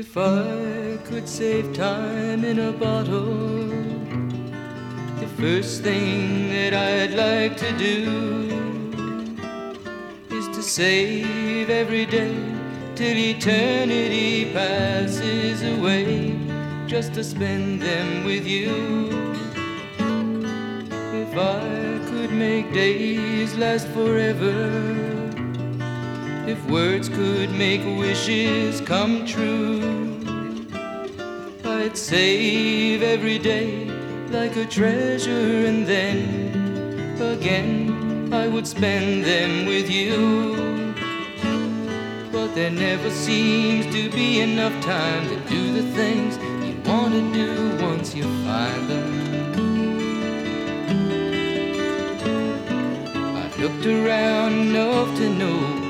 If I could save time in a bottle, the first thing that I'd like to do is to save every day till eternity passes away, just to spend them with you. If I could make days last forever if words could make wishes come true, I'd save every day like a treasure, and then again I would spend them with you. But there never seems to be enough time to do the things you want to do once you find them. I've looked around enough to know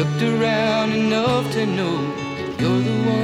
Looked around enough to know you're the one